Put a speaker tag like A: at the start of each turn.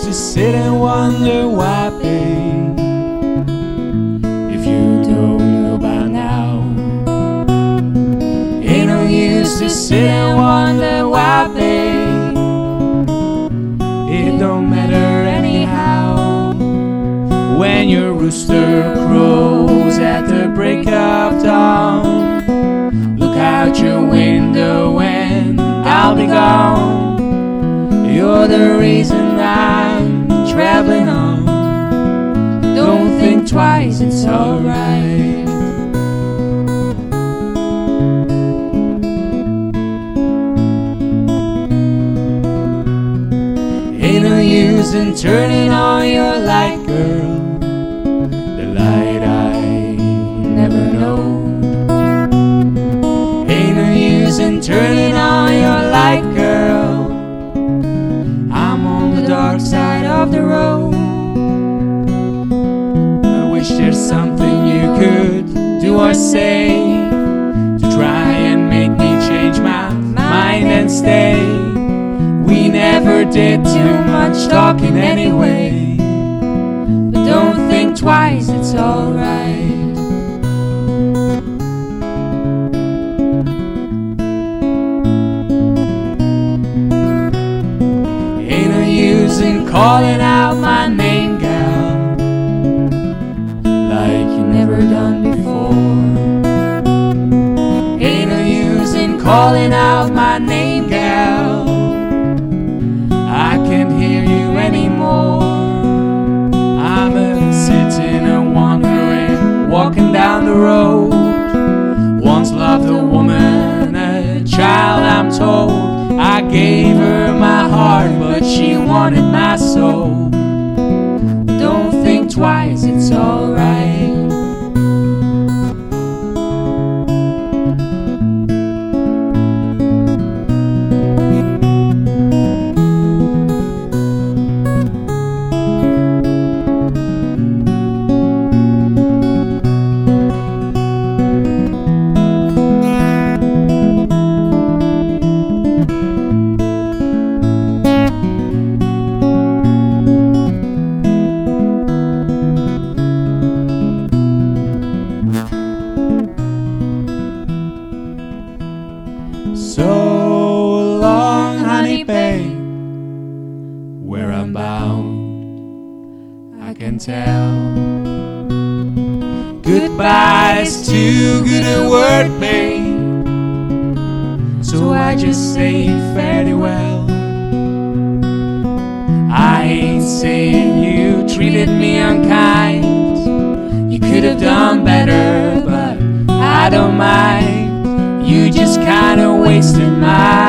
A: used to sit and wonder why, babe. If you don't know by now, ain't no use to sit and wonder why, babe. It don't matter anyhow when your rooster crows at the break of dawn. Look out your window and I'll be gone. You're the reason I on. Don't think twice, it's alright. Ain't no use in turning on your light, girl. The light I never know. Ain't no use in turning on There's something you could do or say to try and make me change my mind and stay. We never did too much talking anyway. But don't think twice, it's alright. Ain't no use in calling out like you never done before. Ain't no use in calling out my name, gal. I can't hear you anymore. I'm a sitting and wandering, walking down the road. Once loved a woman, a child, I'm told. I gave her my heart, but she wanted my soul. Don't think twice, it's alright. Where I'm bound, I can tell. Goodbye's too good a word, babe. So I just say fairly well. I ain't saying you treated me unkind. You could have done better, but I don't mind. You just kinda wasted my.